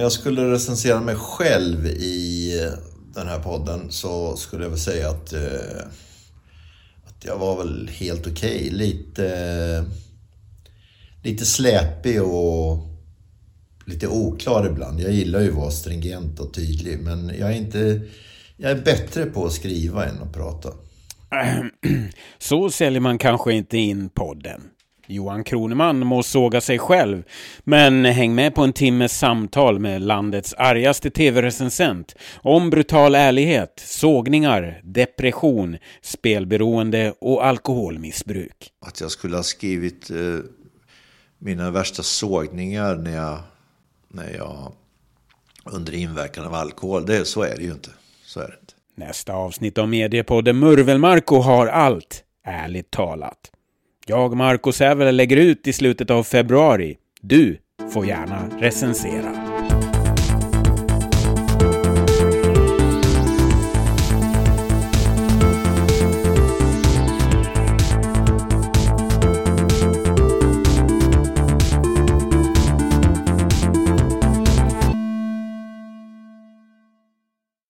jag skulle recensera mig själv i den här podden så skulle jag väl säga att, eh, att jag var väl helt okej. Okay. Lite, lite släpig och lite oklar ibland. Jag gillar ju att vara stringent och tydlig men jag är inte... Jag är bättre på att skriva än att prata. Så säljer man kanske inte in podden. Johan Kroneman må såga sig själv, men häng med på en timmes samtal med landets argaste tv-recensent om brutal ärlighet, sågningar, depression, spelberoende och alkoholmissbruk. Att jag skulle ha skrivit eh, mina värsta sågningar när jag, när jag under inverkan av alkohol, det, så är det ju inte. Så är det inte. Nästa avsnitt av Mediepodden Murvelmarko har allt, ärligt talat. Jag, Marco Sävel, lägger ut i slutet av februari. Du får gärna recensera.